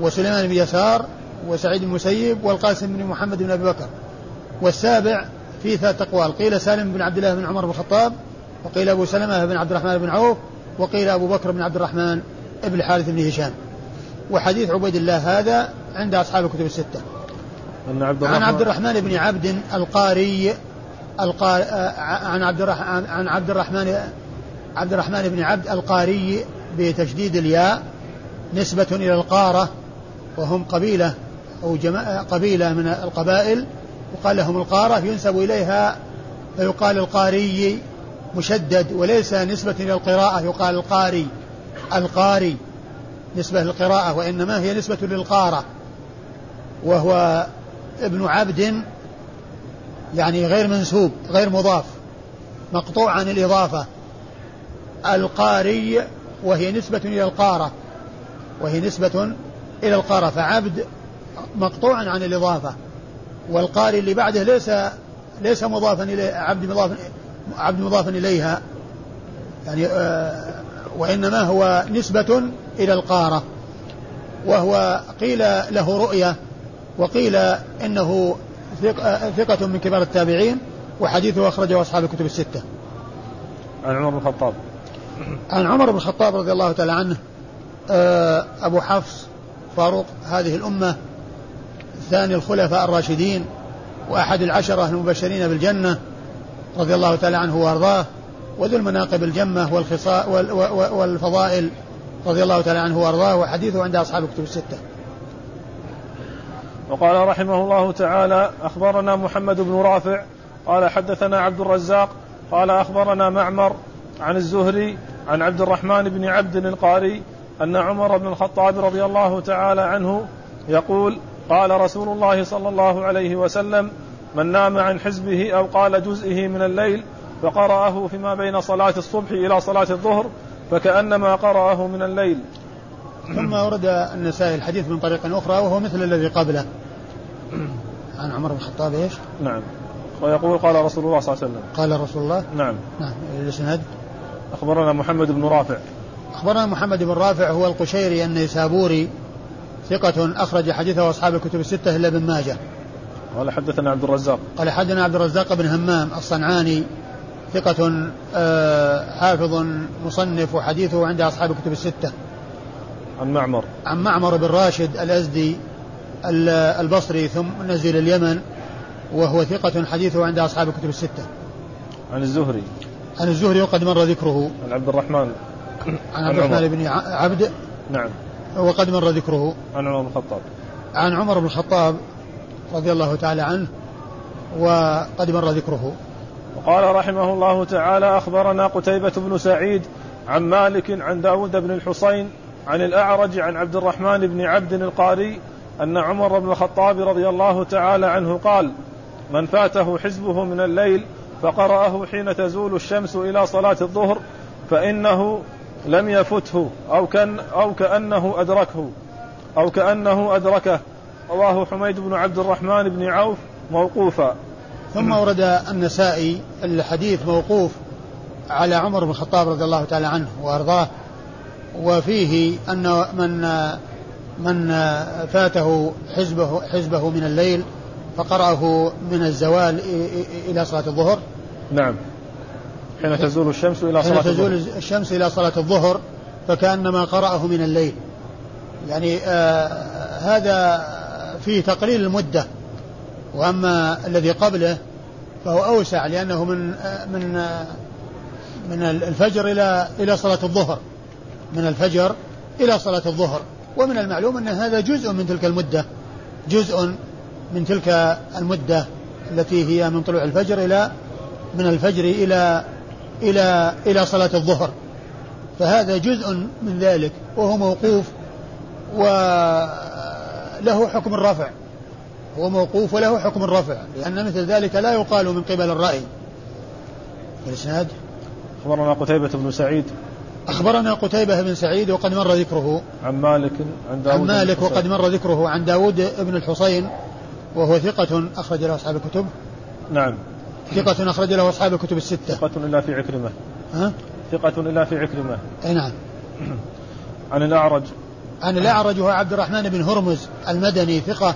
S2: وسليمان بن يسار وسعيد بن المسيب والقاسم بن محمد بن أبي بكر. والسابع في ثلاث أقوال. قيل سالم بن عبد الله بن عمر بن الخطاب وقيل أبو سلمة بن عبد الرحمن بن عوف وقيل أبو بكر بن عبد الرحمن بن الحارث بن هشام. وحديث عبيد الله هذا عند أصحاب الكتب الستة.
S1: أن عبد
S2: عن عبد الرحمن بن عبد القاري القار... عن عبد الرحمن عن عبد الرحمن عبد الرحمن بن عبد القاري بتشديد الياء نسبة إلى القارة وهم قبيلة أو جماعة قبيلة من القبائل وقال لهم القارة ينسب إليها فيقال القاري مشدد وليس نسبة إلى القراءة يقال القاري. القاري نسبة للقراءة وإنما هي نسبة للقارة. وهو ابن عبد يعني غير منسوب غير مضاف مقطوع عن الإضافة. القاري وهي نسبة إلى القارة وهي نسبة إلى القارة. فعبد مقطوع عن الإضافة والقاري اللي بعده ليس ليس مضافا إليه عبد مضاف عبد مضافا إليها يعني آه وإنما هو نسبة إلى القارة وهو قيل له رؤية وقيل إنه ثقة من كبار التابعين وحديثه أخرجه أصحاب الكتب الستة.
S1: عن عمر بن الخطاب.
S2: عن عمر بن الخطاب رضي الله تعالى عنه آه، أبو حفص فاروق هذه الأمة ثاني الخلفاء الراشدين وأحد العشرة المبشرين بالجنة رضي الله تعالى عنه وأرضاه وذو المناقب الجمة والخصاء والفضائل رضي الله تعالى عنه وأرضاه وحديثه عند أصحاب الكتب الستة.
S1: وقال رحمه الله تعالى أخبرنا محمد بن رافع قال حدثنا عبد الرزاق قال أخبرنا معمر عن الزهري عن عبد الرحمن بن عبد القاري أن عمر بن الخطاب رضي الله تعالى عنه يقول قال رسول الله صلى الله عليه وسلم من نام عن حزبه أو قال جزئه من الليل فقرأه فيما بين صلاة الصبح إلى صلاة الظهر فكأنما قرأه من الليل.
S2: ثم ورد النسائي الحديث من طريق أخرى وهو مثل الذي قبله. عن عمر بن الخطاب إيش؟
S1: نعم. ويقول قال رسول الله صلى الله عليه وسلم.
S2: قال رسول الله؟
S1: نعم.
S2: نعم. الإسناد؟
S1: أخبرنا محمد بن رافع.
S2: أخبرنا محمد بن رافع هو القشيري النيسابوري ثقة أخرج حديثه أصحاب الكتب الستة إلا ابن ماجه.
S1: قال حدثنا عبد الرزاق.
S2: قال حدثنا عبد الرزاق بن همام الصنعاني ثقة آه، حافظ مصنف وحديثه عند أصحاب الكتب الستة.
S1: عن معمر.
S2: عن معمر بن راشد الأزدي البصري ثم نزل اليمن وهو ثقة حديثه عند أصحاب الكتب الستة.
S1: عن الزهري.
S2: عن الزهري وقد مر ذكره.
S1: عن عبد الرحمن.
S2: عن عبد الرحمن بن عبد.
S1: نعم.
S2: وقد مر ذكره.
S1: عن عمر بن الخطاب.
S2: عن عمر بن الخطاب رضي الله تعالى عنه وقد مر ذكره.
S1: وقال رحمه الله تعالى أخبرنا قتيبة بن سعيد عن مالك عن داود بن الحصين عن الأعرج عن عبد الرحمن بن عبد القاري أن عمر بن الخطاب رضي الله تعالى عنه قال من فاته حزبه من الليل فقرأه حين تزول الشمس إلى صلاة الظهر فإنه لم يفته أو, كان أو كأنه أدركه أو كأنه أدركه رواه حميد بن عبد الرحمن بن عوف موقوفا.
S2: ثم ورد النسائي الحديث موقوف على عمر بن الخطاب رضي الله تعالى عنه وأرضاه وفيه أن من من فاته حزبه حزبه من الليل فقرأه من الزوال إلى صلاة الظهر.
S1: نعم. حين تزول الشمس إلى صلاة
S2: حين تزول الظهر. الشمس إلى صلاة الظهر فكأنما قرأه من الليل. يعني آه هذا فيه تقليل المدة وأما الذي قبله فهو أوسع لأنه من من من الفجر إلى إلى صلاة الظهر من الفجر إلى صلاة الظهر. ومن المعلوم أن هذا جزء من تلك المدة جزء من تلك المدة التي هي من طلوع الفجر إلى من الفجر إلى إلى إلى صلاة الظهر. فهذا جزء من ذلك وهو موقوف وله حكم الرفع. هو موقوف وله حكم الرفع لأن مثل ذلك لا يقال من قبل الرأي. الإسناد
S1: أخبرنا قتيبة بن سعيد.
S2: أخبرنا قتيبة بن سعيد وقد مر ذكره.
S1: عن مالك
S2: عن داود عن مالك وقد مر ذكره. عن داود بن الحصين وهو ثقة أخرج له أصحاب الكتب.
S1: نعم.
S2: ثقة أخرج له أصحاب الكتب الستة.
S1: ثقة إلا في عكرمة.
S2: ها؟
S1: ثقة إلا في عكرمة.
S2: أي نعم.
S1: عن الأعرج.
S2: عن الأعرج هو عبد الرحمن بن هرمز المدني ثقة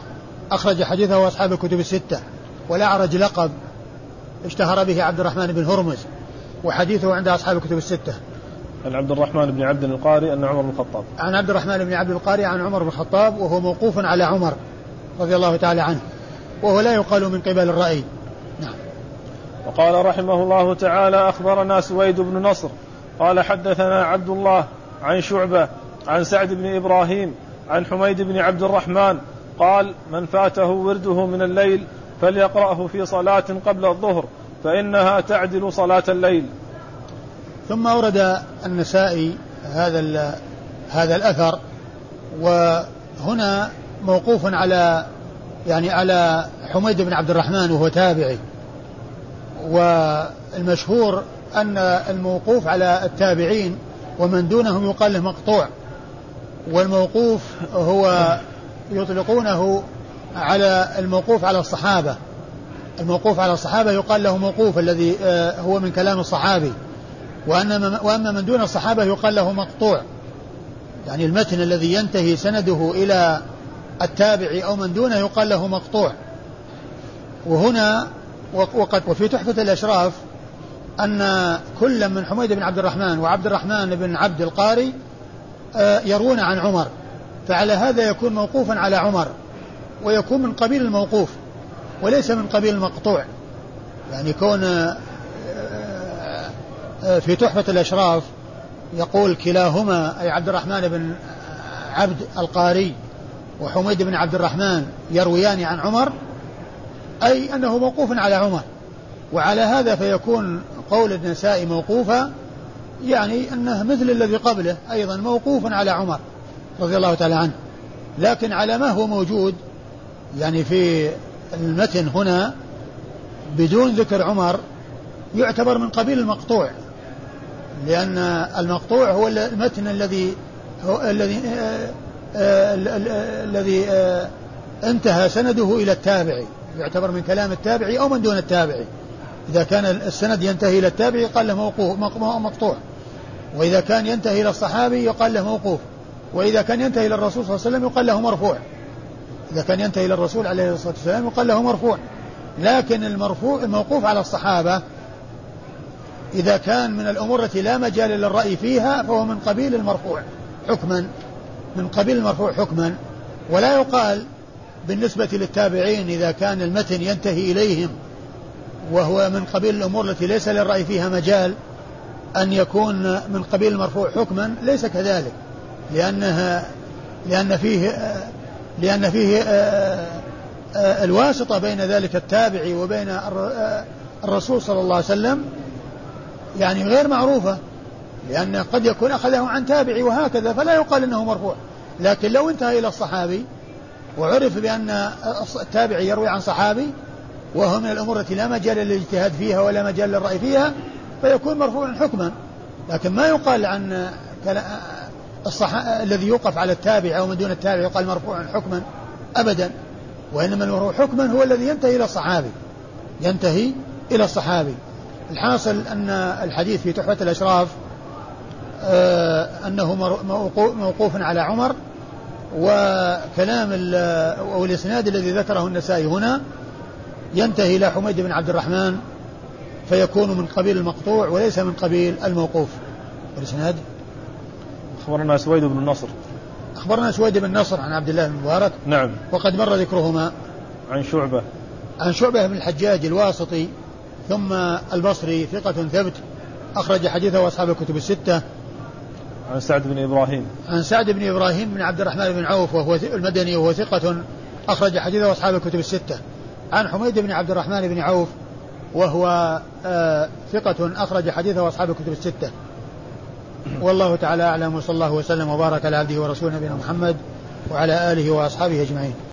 S2: أخرج حديثه أصحاب الكتب الستة والأعرج لقب اشتهر به عبد الرحمن بن هرمز وحديثه عند أصحاب الكتب الستة.
S1: عن عبد الرحمن بن عبد القاري أن عمر بن الخطاب.
S2: عن عبد الرحمن بن عبد القاري عن عمر بن الخطاب وهو موقوف على عمر رضي الله تعالى عنه وهو لا يقال من قبل الرأي. نعم.
S1: وقال رحمه الله تعالى أخبرنا سويد بن نصر قال حدثنا عبد الله عن شعبة عن سعد بن إبراهيم عن حميد بن عبد الرحمن قال من فاته ورده من الليل فليقرأه في صلاة قبل الظهر فإنها تعدل صلاة الليل.
S2: ثم أورد النسائي هذا هذا الأثر وهنا موقوف على يعني على حميد بن عبد الرحمن وهو تابعي. والمشهور أن الموقوف على التابعين ومن دونهم يقال له مقطوع. والموقوف هو يطلقونه على الموقوف على الصحابة. الموقوف على الصحابة يقال له موقوف الذي آه، هو من كلام الصحابي. وأما من دون الصحابة يقال له مقطوع. يعني المتن الذي ينتهي سنده إلى التابعي أو من دونه يقال له مقطوع. وهنا وقد وفي تحفة الأشراف أن كل من حميد بن عبد الرحمن وعبد الرحمن بن عبد القاري يروون عن عمر. فعلى هذا يكون موقوفا على عمر ويكون من قبيل الموقوف وليس من قبيل المقطوع. يعني كون آه، آه، في تحفة الأشراف يقول كلاهما أي عبد الرحمن بن عبد القاري وحميد بن عبد الرحمن يرويان عن عمر أي أنه موقوف على عمر. وعلى هذا فيكون قول النسائي موقوفا يعني أنه مثل الذي قبله أيضا موقوف على عمر رضي الله تعالى عنه. لكن على ما هو موجود يعني في المتن هنا بدون ذكر عمر يعتبر من قبيل المقطوع. لأن المقطوع هو المتن الذي هو الذي آه، آه، الذي آه، انتهى سنده إلى التابعي يعتبر من كلام التابعي أو من دون التابعي إذا كان السند ينتهي إلى التابعي قال له موقوف مقطوع. وإذا كان ينتهي إلى الصحابي يقال له موقوف. وإذا كان ينتهي إلى الرسول صلى الله عليه وسلم يقال له مرفوع. إذا كان ينتهي إلى الرسول عليه الصلاة والسلام يقال له مرفوع. لكن المرفوع الموقوف على الصحابة. إذا كان من الأمور التي لا مجال للرأي فيها فهو من قبيل المرفوع. حكما. من قبيل المرفوع حكما. ولا يقال بالنسبة للتابعين إذا كان المتن ينتهي إليهم وهو من قبيل الأمور التي ليس للرأي فيها مجال أن يكون من قبيل المرفوع حكما ليس كذلك لأنها لأن فيه لأن فيه آه، الواسطة بين ذلك التابعي وبين آه، الرسول صلى الله عليه وسلم يعني غير معروفة لأن قد يكون أخذه عن تابعي وهكذا فلا يقال أنه مرفوع. لكن لو انتهى إلى الصحابي وعرف بأن التابعي يروي عن صحابي وهو من الأمور التي لا مجال للاجتهاد فيها ولا مجال للرأي فيها فيكون مرفوعا حكما. لكن ما يقال عن الصح... الذي يوقف على التابع أو من دون التابع يقال مرفوعا حكما أبدا. وإنما المرفوع حكما هو الذي ينتهي إلى الصحابي. ينتهي إلى الصحابي. الحاصل أن الحديث في تحفة الأشراف آه أنه موقوف على عمر وكلام أو الإسناد الذي ذكره النسائي هنا ينتهي إلى حميد بن عبد الرحمن فيكون من قبيل المقطوع وليس من قبيل الموقوف. الإسناد
S1: أخبرنا سويد بن النصر.
S2: أخبرنا سويد بن نصر عن عبد الله بن مبارك.
S1: نعم.
S2: وقد مر ذكرهما.
S1: عن شعبة.
S2: عن شعبة بن الحجاج الواسطي ثم البصري ثقة ثبت أخرج حديثه أصحاب الكتب الستة.
S1: عن سعد بن إبراهيم.
S2: عن سعد بن إبراهيم بن عبد الرحمن بن عوف وهو المدني وهو ثقة أخرج حديثه أصحاب الكتب الستة. عن حميد بن عبد الرحمن بن عوف وهو آه ثقة أخرج حديثه أصحاب الكتب الستة. والله تعالى أعلم وصلى الله وسلم وبارك على عبده ورسوله نبينا محمد وعلى آله وأصحابه أجمعين.